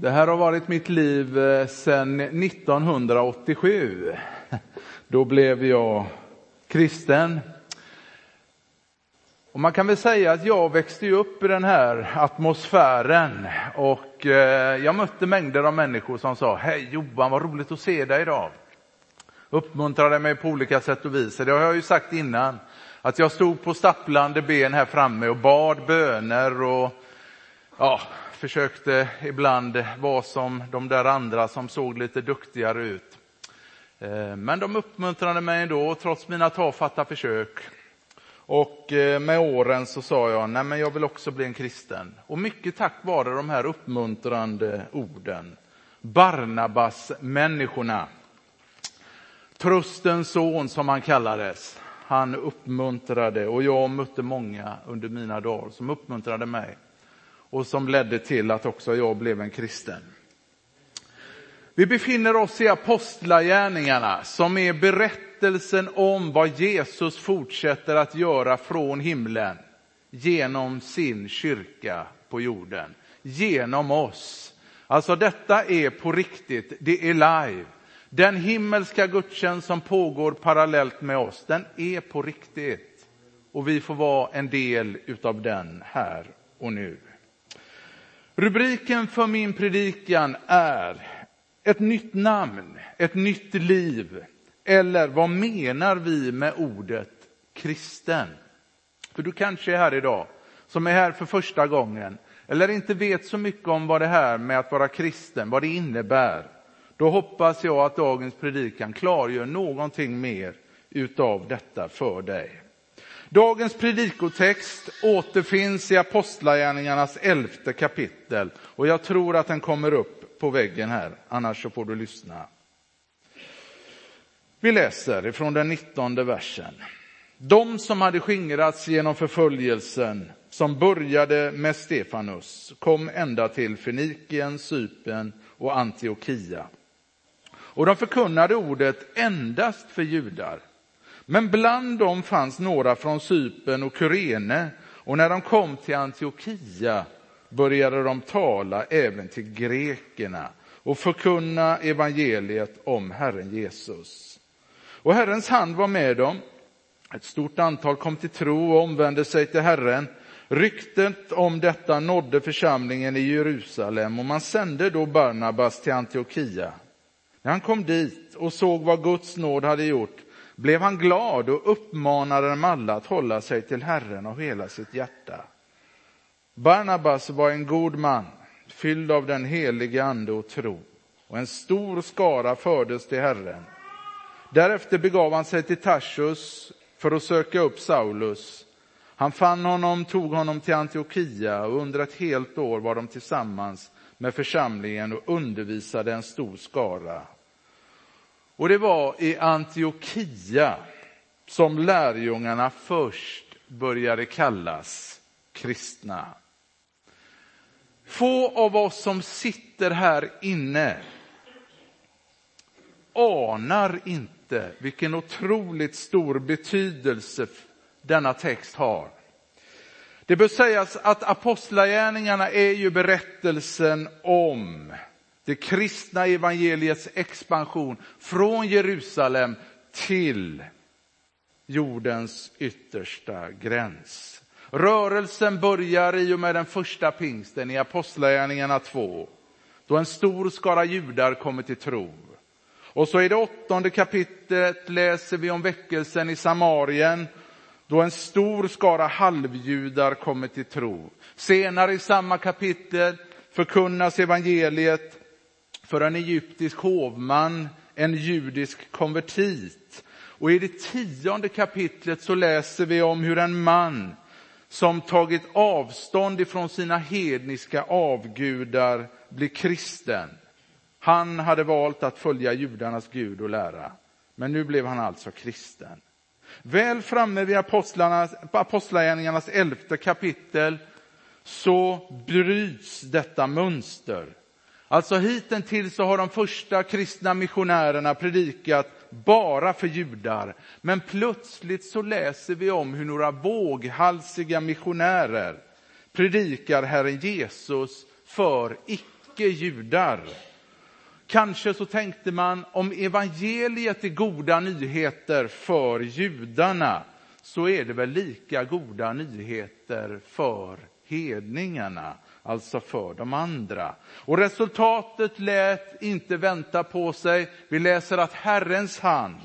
Det här har varit mitt liv eh, sedan 1987. Då blev jag kristen. Och man kan väl säga att jag växte upp i den här atmosfären och eh, jag mötte mängder av människor som sa Hej Johan, vad roligt att se dig idag. Uppmuntrade mig på olika sätt och vis. Det har jag ju sagt innan. Att jag stod på stapplande ben här framme och bad böner och ja, försökte ibland vara som de där andra som såg lite duktigare ut. Eh, men de uppmuntrade mig ändå, trots mina tafatta försök. Och eh, med åren så sa jag, nej men jag vill också bli en kristen. Och mycket tack vare de här uppmuntrande orden. Barnabas människorna. Tröstens son som han kallades. Han uppmuntrade och jag mötte många under mina dagar som uppmuntrade mig och som ledde till att också jag blev en kristen. Vi befinner oss i apostlagärningarna som är berättelsen om vad Jesus fortsätter att göra från himlen genom sin kyrka på jorden, genom oss. Alltså detta är på riktigt, det är live. Den himmelska gudstjänst som pågår parallellt med oss, den är på riktigt. Och vi får vara en del utav den här och nu. Rubriken för min predikan är ett nytt namn, ett nytt liv. Eller vad menar vi med ordet kristen? För du kanske är här idag, som är här för första gången, eller inte vet så mycket om vad det här med att vara kristen, vad det innebär. Då hoppas jag att dagens predikan klargör någonting mer utav detta för dig. Dagens predikotext återfinns i Apostlagärningarnas elfte kapitel och jag tror att den kommer upp på väggen här, annars så får du lyssna. Vi läser ifrån den nittonde versen. De som hade skingrats genom förföljelsen som började med Stefanus kom ända till Fenikien, Sypen och Antiochia. Och de förkunnade ordet endast för judar. Men bland dem fanns några från Sypen och Kyrene och när de kom till Antiochia började de tala även till grekerna och förkunna evangeliet om Herren Jesus. Och Herrens hand var med dem. Ett stort antal kom till tro och omvände sig till Herren. Ryktet om detta nådde församlingen i Jerusalem och man sände då Barnabas till Antiochia. När han kom dit och såg vad Guds nåd hade gjort blev han glad och uppmanade dem alla att hålla sig till Herren av hela sitt hjärta. Barnabas var en god man, fylld av den helige ande och tro, och en stor skara fördes till Herren. Därefter begav han sig till Tarsus för att söka upp Saulus. Han fann honom, tog honom till Antiochia och under ett helt år var de tillsammans med församlingen och undervisade en stor skara. Och det var i Antiochia som lärjungarna först började kallas kristna. Få av oss som sitter här inne anar inte vilken otroligt stor betydelse denna text har. Det bör sägas att apostlagärningarna är ju berättelsen om det kristna evangeliets expansion från Jerusalem till jordens yttersta gräns. Rörelsen börjar i och med den första pingsten i Apostlagärningarna 2, då en stor skara judar kommer till tro. Och så i det åttonde kapitlet läser vi om väckelsen i Samarien, då en stor skara halvjudar kommer till tro. Senare i samma kapitel förkunnas evangeliet för en egyptisk hovman, en judisk konvertit. Och i det tionde kapitlet så läser vi om hur en man som tagit avstånd ifrån sina hedniska avgudar blir kristen. Han hade valt att följa judarnas gud och lära, men nu blev han alltså kristen. Väl framme vid Apostlagärningarnas elfte kapitel så bryts detta mönster. Alltså hittills så har de första kristna missionärerna predikat bara för judar. Men plötsligt så läser vi om hur några våghalsiga missionärer predikar Herren Jesus för icke-judar. Kanske så tänkte man om evangeliet är goda nyheter för judarna så är det väl lika goda nyheter för hedningarna, alltså för de andra. Och resultatet lät inte vänta på sig. Vi läser att Herrens hand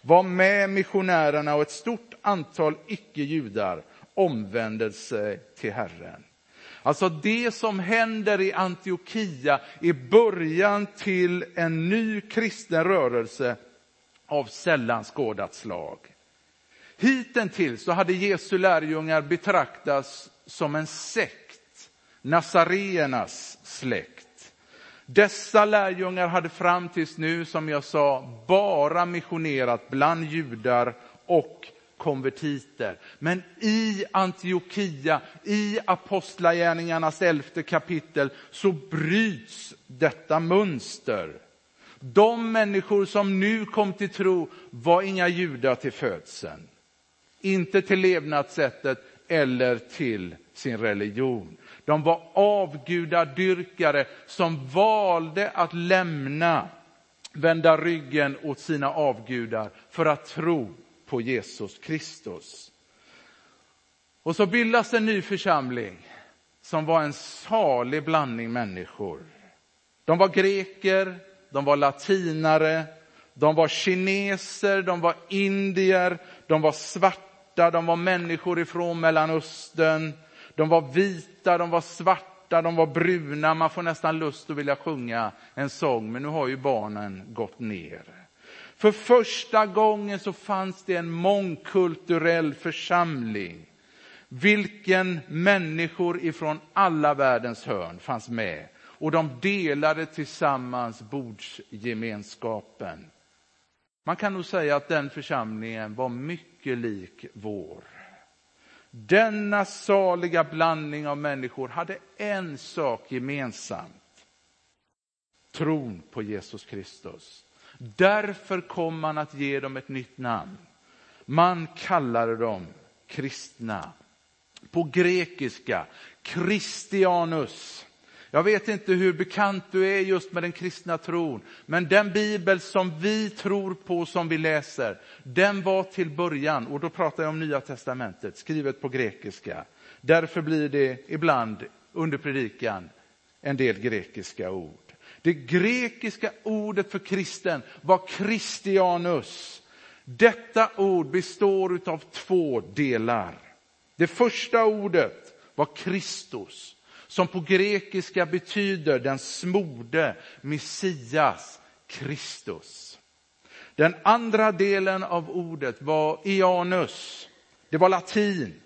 var med missionärerna och ett stort antal icke-judar omvände sig till Herren. Alltså det som händer i Antiochia är början till en ny kristen rörelse av sällan skådat slag. Hittills så hade Jesu lärjungar betraktats som en sekt, Nazareernas släkt. Dessa lärjungar hade fram tills nu, som jag sa, bara missionerat bland judar och konvertiter. Men i Antiochia, i Apostlagärningarnas elfte kapitel, så bryts detta mönster. De människor som nu kom till tro var inga judar till födseln. Inte till levnadssättet eller till sin religion. De var avgudadyrkare som valde att lämna, vända ryggen åt sina avgudar för att tro på Jesus Kristus. Och så bildas en ny församling som var en salig blandning människor. De var greker, de var latinare, de var kineser, de var indier, de var svarta, de var människor ifrån Mellanöstern, de var vita, de var svarta, de var bruna. Man får nästan lust att vilja sjunga en sång, men nu har ju barnen gått ner. För första gången så fanns det en mångkulturell församling. Vilken människor ifrån alla världens hörn fanns med och de delade tillsammans bordsgemenskapen. Man kan nog säga att den församlingen var mycket lik vår. Denna saliga blandning av människor hade en sak gemensamt. Tron på Jesus Kristus. Därför kom man att ge dem ett nytt namn. Man kallade dem kristna. På grekiska, Christianus. Jag vet inte hur bekant du är just med den kristna tron, men den bibel som vi tror på, som vi läser, den var till början, och då pratar jag om Nya testamentet, skrivet på grekiska. Därför blir det ibland under predikan en del grekiska ord. Det grekiska ordet för kristen var Christianus. Detta ord består av två delar. Det första ordet var Kristus, som på grekiska betyder den smorde, Messias, Kristus. Den andra delen av ordet var Ianus. Det var latin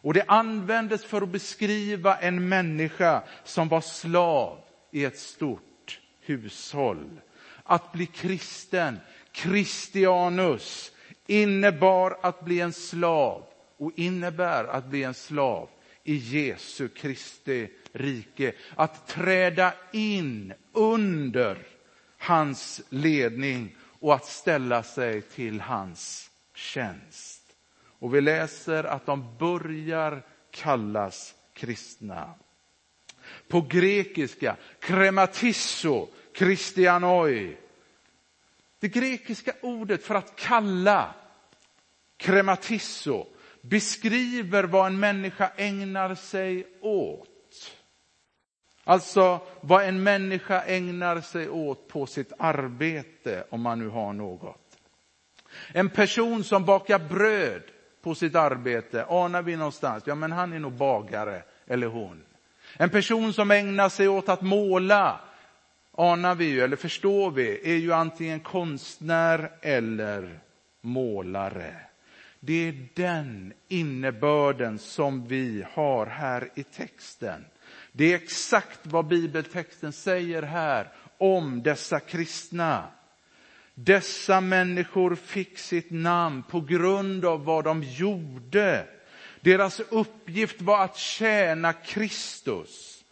och det användes för att beskriva en människa som var slav i ett stort hushåll. Att bli kristen, Christianus, innebar att bli en slav och innebär att bli en slav i Jesu Kristi rike. Att träda in under hans ledning och att ställa sig till hans tjänst. Och vi läser att de börjar kallas kristna. På grekiska, krematisso, kristianoi. Det grekiska ordet för att kalla, krematisso, beskriver vad en människa ägnar sig åt. Alltså vad en människa ägnar sig åt på sitt arbete, om man nu har något. En person som bakar bröd på sitt arbete, anar vi någonstans, ja men han är nog bagare, eller hon. En person som ägnar sig åt att måla, anar vi ju, eller förstår vi, är ju antingen konstnär eller målare. Det är den innebörden som vi har här i texten. Det är exakt vad bibeltexten säger här om dessa kristna. Dessa människor fick sitt namn på grund av vad de gjorde. Deras uppgift var att tjäna Kristus.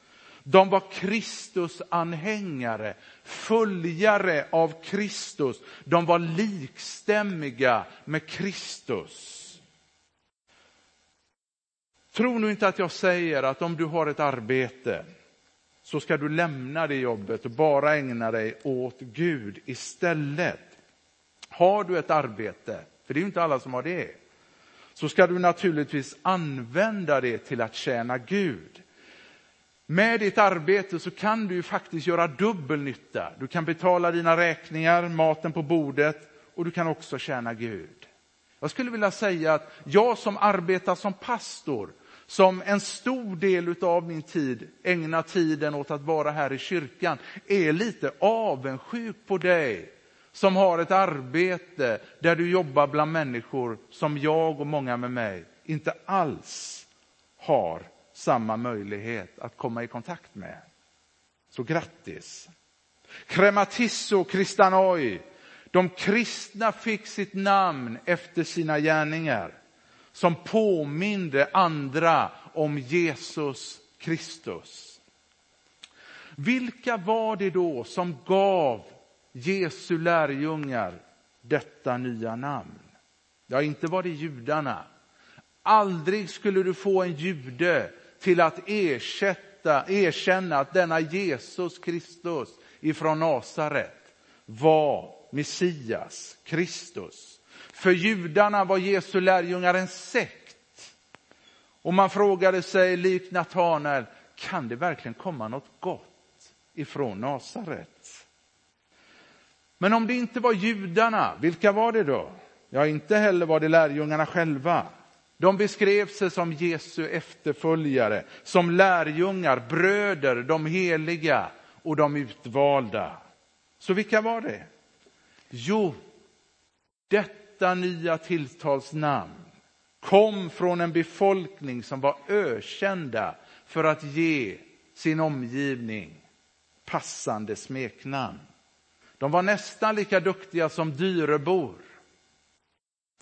De var Kristus-anhängare, följare av Kristus. De var likstämmiga med Kristus. Tro nu inte att jag säger att om du har ett arbete så ska du lämna det jobbet och bara ägna dig åt Gud istället. Har du ett arbete, för det är ju inte alla som har det, så ska du naturligtvis använda det till att tjäna Gud. Med ditt arbete så kan du faktiskt göra dubbel nytta. Du kan betala dina räkningar, maten på bordet och du kan också tjäna Gud. Jag skulle vilja säga att jag som arbetar som pastor, som en stor del av min tid ägnar tiden åt att vara här i kyrkan, är lite avundsjuk på dig som har ett arbete där du jobbar bland människor som jag och många med mig inte alls har samma möjlighet att komma i kontakt med. Så grattis! Krematisso Kristanoi, de kristna fick sitt namn efter sina gärningar som påminde andra om Jesus Kristus. Vilka var det då som gav Jesu lärjungar detta nya namn? Ja, inte var det judarna. Aldrig skulle du få en jude till att ersätta, erkänna att denna Jesus Kristus ifrån Nasaret var Messias, Kristus. För judarna var Jesu lärjungar en sekt. Och man frågade sig likt Natanael, kan det verkligen komma något gott ifrån Nasaret? Men om det inte var judarna, vilka var det då? Ja, inte heller var det lärjungarna själva. De beskrev sig som Jesu efterföljare, som lärjungar, bröder, de heliga och de utvalda. Så vilka var det? Jo, detta nya tilltalsnamn kom från en befolkning som var ökända för att ge sin omgivning passande smeknamn. De var nästan lika duktiga som Dyrebor.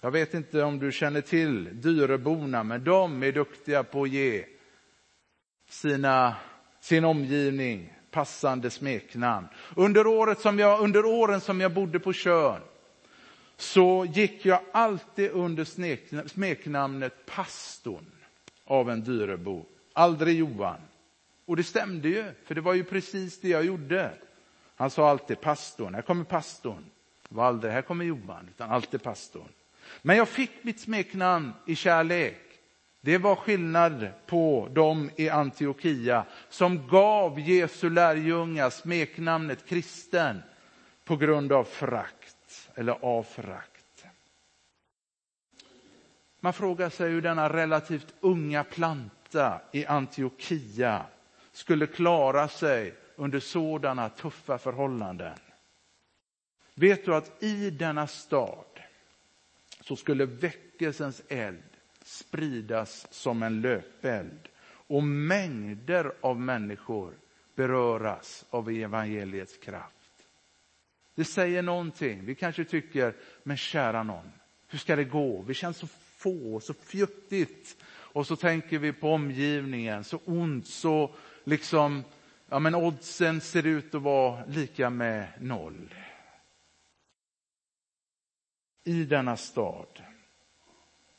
Jag vet inte om du känner till Dyreborna, men de är duktiga på att ge sina, sin omgivning passande smeknamn. Under, året som jag, under åren som jag bodde på Tjörn så gick jag alltid under smeknamnet pastorn av en Dyrebo, aldrig Johan. Och det stämde ju, för det var ju precis det jag gjorde. Han sa alltid pastorn, här kommer pastorn. Det var aldrig, här kommer Johan, utan alltid pastorn. Men jag fick mitt smeknamn i kärlek. Det var skillnad på dem i Antiochia som gav Jesu lärjungar smeknamnet kristen på grund av frakt eller av frakt. Man frågar sig hur denna relativt unga planta i Antiochia skulle klara sig under sådana tuffa förhållanden. Vet du att i denna stad så skulle väckelsens eld spridas som en löpeld och mängder av människor beröras av evangeliets kraft. Det säger någonting. Vi kanske tycker, men kära någon, hur ska det gå? Vi känns så få, så fjuttigt. Och så tänker vi på omgivningen, så ont, så liksom, ja men oddsen ser ut att vara lika med noll i denna stad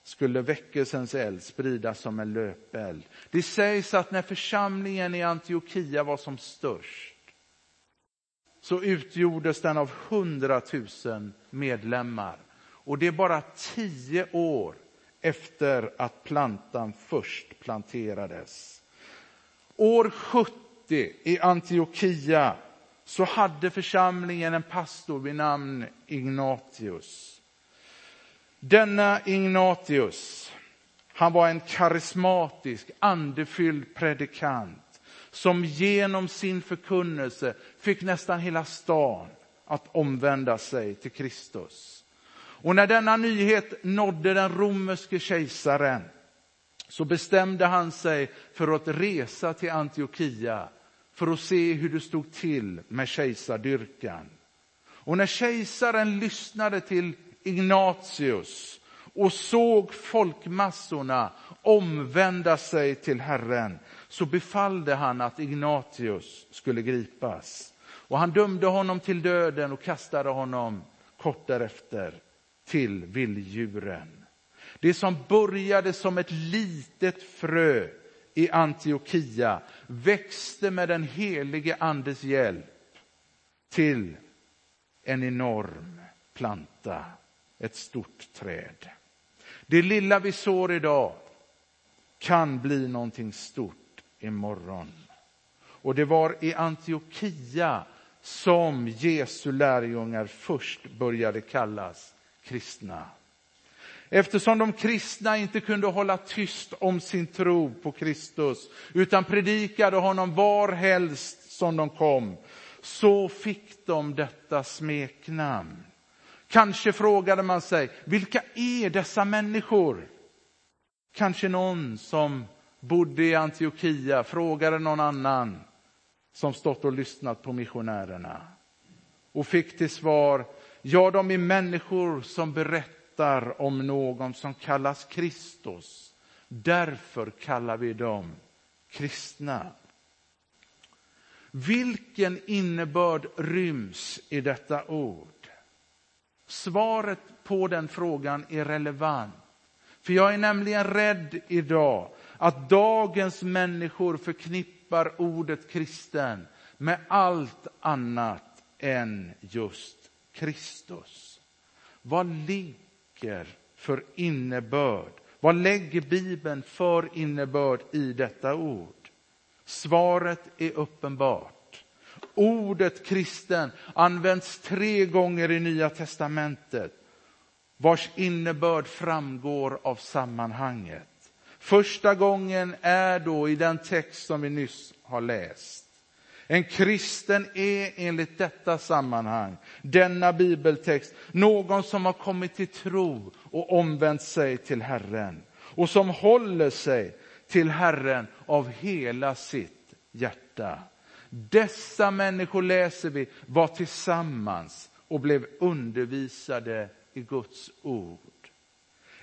skulle väckelsens eld spridas som en löpeld. Det sägs att när församlingen i Antiochia var som störst så utgjordes den av hundratusen medlemmar. Och det är bara tio år efter att plantan först planterades. År 70 i Antiochia så hade församlingen en pastor vid namn Ignatius. Denna Ignatius, han var en karismatisk, andefylld predikant som genom sin förkunnelse fick nästan hela stan att omvända sig till Kristus. Och när denna nyhet nådde den romerske kejsaren så bestämde han sig för att resa till Antiochia för att se hur det stod till med kejsardyrkan. Och när kejsaren lyssnade till Ignatius och såg folkmassorna omvända sig till Herren så befallde han att Ignatius skulle gripas. Och han dömde honom till döden och kastade honom kort därefter till vilddjuren. Det som började som ett litet frö i Antiochia växte med den helige andes hjälp till en enorm planta, ett stort träd. Det lilla vi sår idag kan bli någonting stort imorgon. Och det var i Antiochia som Jesu lärjungar först började kallas kristna. Eftersom de kristna inte kunde hålla tyst om sin tro på Kristus utan predikade honom varhelst som de kom, så fick de detta smeknamn. Kanske frågade man sig, vilka är dessa människor? Kanske någon som bodde i Antiochia frågade någon annan som stått och lyssnat på missionärerna och fick till svar, ja de är människor som berättar om någon som kallas Kristus. Därför kallar vi dem kristna. Vilken innebörd ryms i detta ord? Svaret på den frågan är relevant. För jag är nämligen rädd idag att dagens människor förknippar ordet kristen med allt annat än just Kristus. Vad ligger för innebörd? Vad lägger Bibeln för innebörd i detta ord? Svaret är uppenbart. Ordet kristen används tre gånger i Nya testamentet vars innebörd framgår av sammanhanget. Första gången är då i den text som vi nyss har läst. En kristen är enligt detta sammanhang, denna bibeltext, någon som har kommit till tro och omvänt sig till Herren och som håller sig till Herren av hela sitt hjärta. Dessa människor läser vi var tillsammans och blev undervisade i Guds ord.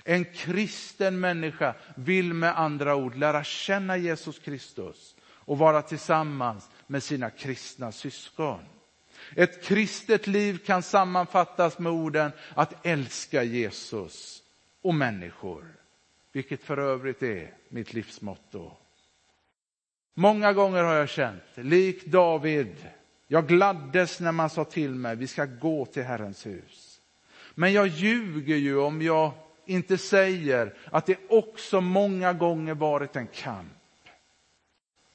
En kristen människa vill med andra ord lära känna Jesus Kristus och vara tillsammans med sina kristna syskon. Ett kristet liv kan sammanfattas med orden att älska Jesus och människor, vilket för övrigt är mitt livsmotto. Många gånger har jag känt, lik David, jag gladdes när man sa till mig, vi ska gå till Herrens hus. Men jag ljuger ju om jag inte säger att det också många gånger varit en kamp.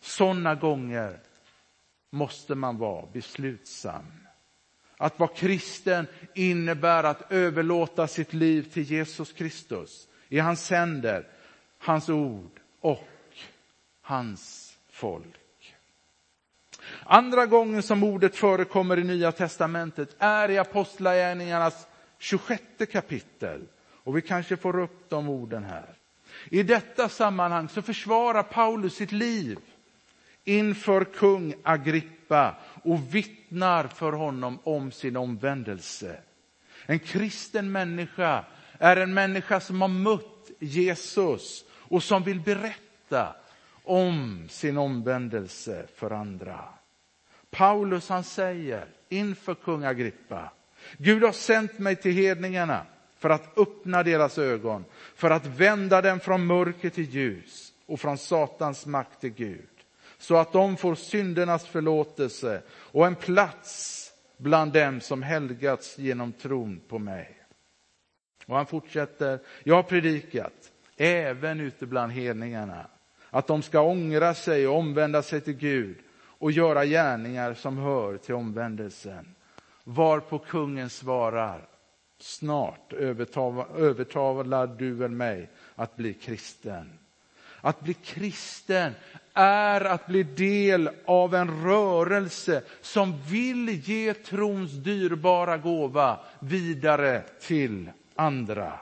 Sådana gånger måste man vara beslutsam. Att vara kristen innebär att överlåta sitt liv till Jesus Kristus i hans händer, hans ord och hans folk. Andra gången som ordet förekommer i Nya testamentet är i Apostlagärningarnas 26 kapitel. Och vi kanske får upp de orden här. I detta sammanhang så försvarar Paulus sitt liv inför kung Agrippa och vittnar för honom om sin omvändelse. En kristen människa är en människa som har mött Jesus och som vill berätta om sin omvändelse för andra. Paulus han säger inför kung Agrippa, Gud har sänt mig till hedningarna för att öppna deras ögon, för att vända dem från mörker till ljus och från Satans makt till Gud, så att de får syndernas förlåtelse och en plats bland dem som helgats genom tron på mig. Och han fortsätter, jag har predikat, även ute bland hedningarna, att de ska ångra sig och omvända sig till Gud och göra gärningar som hör till omvändelsen. Varpå kungen svarar, snart övertalar du väl mig att bli kristen. Att bli kristen är att bli del av en rörelse som vill ge trons dyrbara gåva vidare till andra.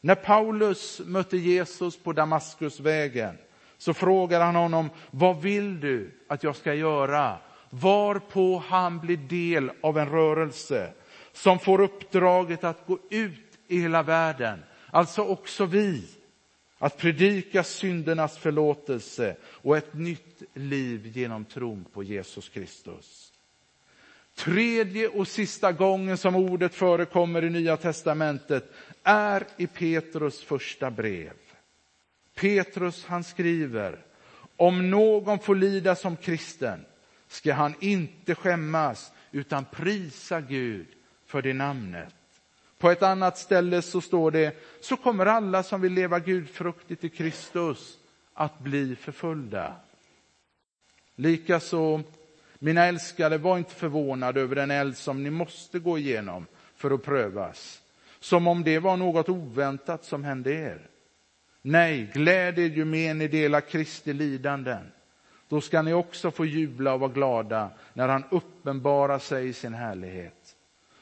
När Paulus mötte Jesus på Damaskusvägen så frågade han honom, vad vill du att jag ska göra? Varpå han blir del av en rörelse som får uppdraget att gå ut i hela världen, alltså också vi, att predika syndernas förlåtelse och ett nytt liv genom tron på Jesus Kristus. Tredje och sista gången som ordet förekommer i Nya testamentet är i Petrus första brev. Petrus han skriver, om någon får lida som kristen ska han inte skämmas utan prisa Gud för det namnet. På ett annat ställe så står det, så kommer alla som vill leva gudfruktigt i Kristus att bli förföljda. Likaså, mina älskade, var inte förvånade över den eld som ni måste gå igenom för att prövas, som om det var något oväntat som hände er. Nej, gläd er ju mer ni delar Kristi lidanden. Då ska ni också få jubla och vara glada när han uppenbarar sig i sin härlighet.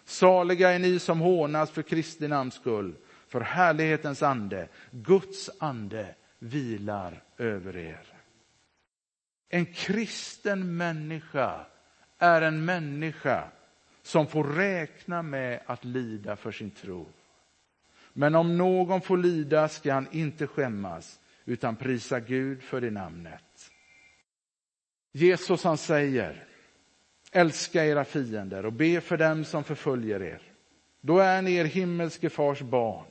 Saliga är ni som hånas för Kristi namns skull, för härlighetens ande, Guds ande, vilar över er. En kristen människa är en människa som får räkna med att lida för sin tro. Men om någon får lida ska han inte skämmas utan prisa Gud för det namnet. Jesus han säger, älska era fiender och be för dem som förföljer er. Då är ni er himmelske fars barn,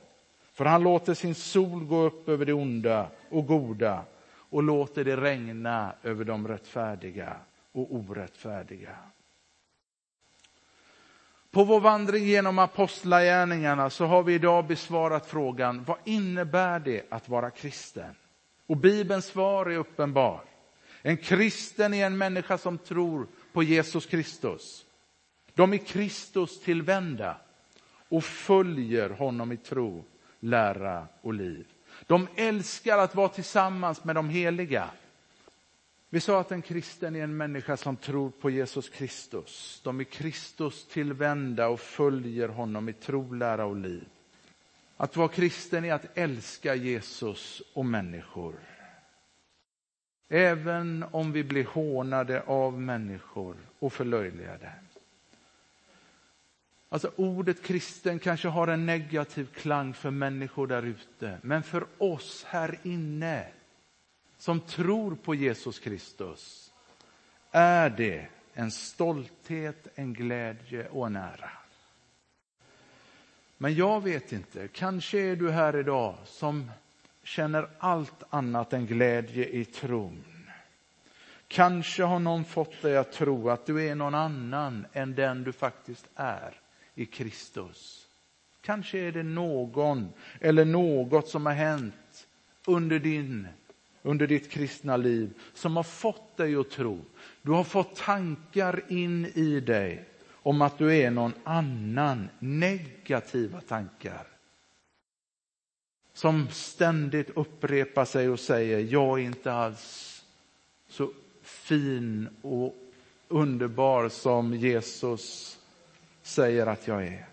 för han låter sin sol gå upp över det onda och goda och låter det regna över de rättfärdiga och orättfärdiga. På vår vandring genom apostlagärningarna så har vi idag besvarat frågan, vad innebär det att vara kristen? Och Bibelns svar är uppenbar. En kristen är en människa som tror på Jesus Kristus. De är Kristus tillvända och följer honom i tro, lära och liv. De älskar att vara tillsammans med de heliga. Vi sa att en kristen är en människa som tror på Jesus Kristus. De är Kristus tillvända och följer honom i tro, lära och liv. Att vara kristen är att älska Jesus och människor. Även om vi blir hånade av människor och förlöjligade. Alltså ordet kristen kanske har en negativ klang för människor där ute, men för oss här inne som tror på Jesus Kristus är det en stolthet, en glädje och en ära. Men jag vet inte, kanske är du här idag som känner allt annat än glädje i tron. Kanske har någon fått dig att tro att du är någon annan än den du faktiskt är i Kristus. Kanske är det någon eller något som har hänt under, din, under ditt kristna liv som har fått dig att tro. Du har fått tankar in i dig om att du är någon annan, negativa tankar. Som ständigt upprepar sig och säger, jag är inte alls så fin och underbar som Jesus säger att jag är.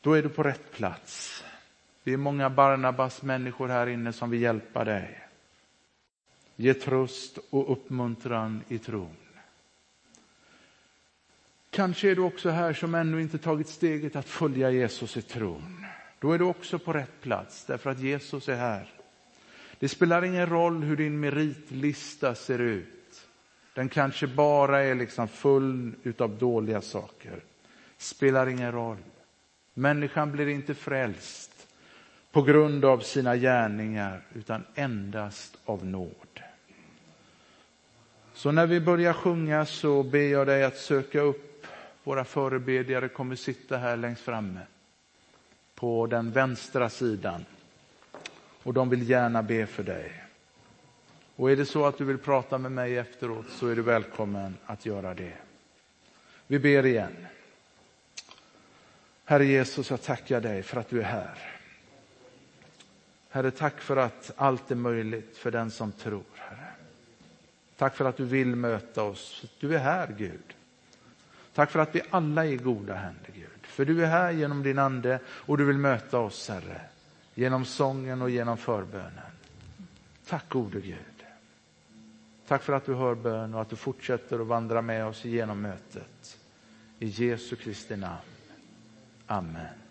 Då är du på rätt plats. Det är många Barnabas människor här inne som vill hjälpa dig. Ge tröst och uppmuntran i tron. Kanske är du också här som ännu inte tagit steget att följa Jesus i tron. Då är du också på rätt plats därför att Jesus är här. Det spelar ingen roll hur din meritlista ser ut. Den kanske bara är liksom full av dåliga saker. Spelar ingen roll. Människan blir inte frälst på grund av sina gärningar utan endast av nåd. Så när vi börjar sjunga så ber jag dig att söka upp våra förebedjare kommer sitta här längst framme på den vänstra sidan och de vill gärna be för dig. Och är det så att du vill prata med mig efteråt så är du välkommen att göra det. Vi ber igen. Herre Jesus, jag tackar dig för att du är här. Herre, tack för att allt är möjligt för den som tror. Herre. Tack för att du vill möta oss. Du är här, Gud. Tack för att vi alla är i goda händer, Gud. För du är här genom din ande och du vill möta oss, Herre. Genom sången och genom förbönen. Tack gode Gud. Tack för att du hör bön och att du fortsätter att vandra med oss genom mötet. I Jesu Kristi namn. Amen.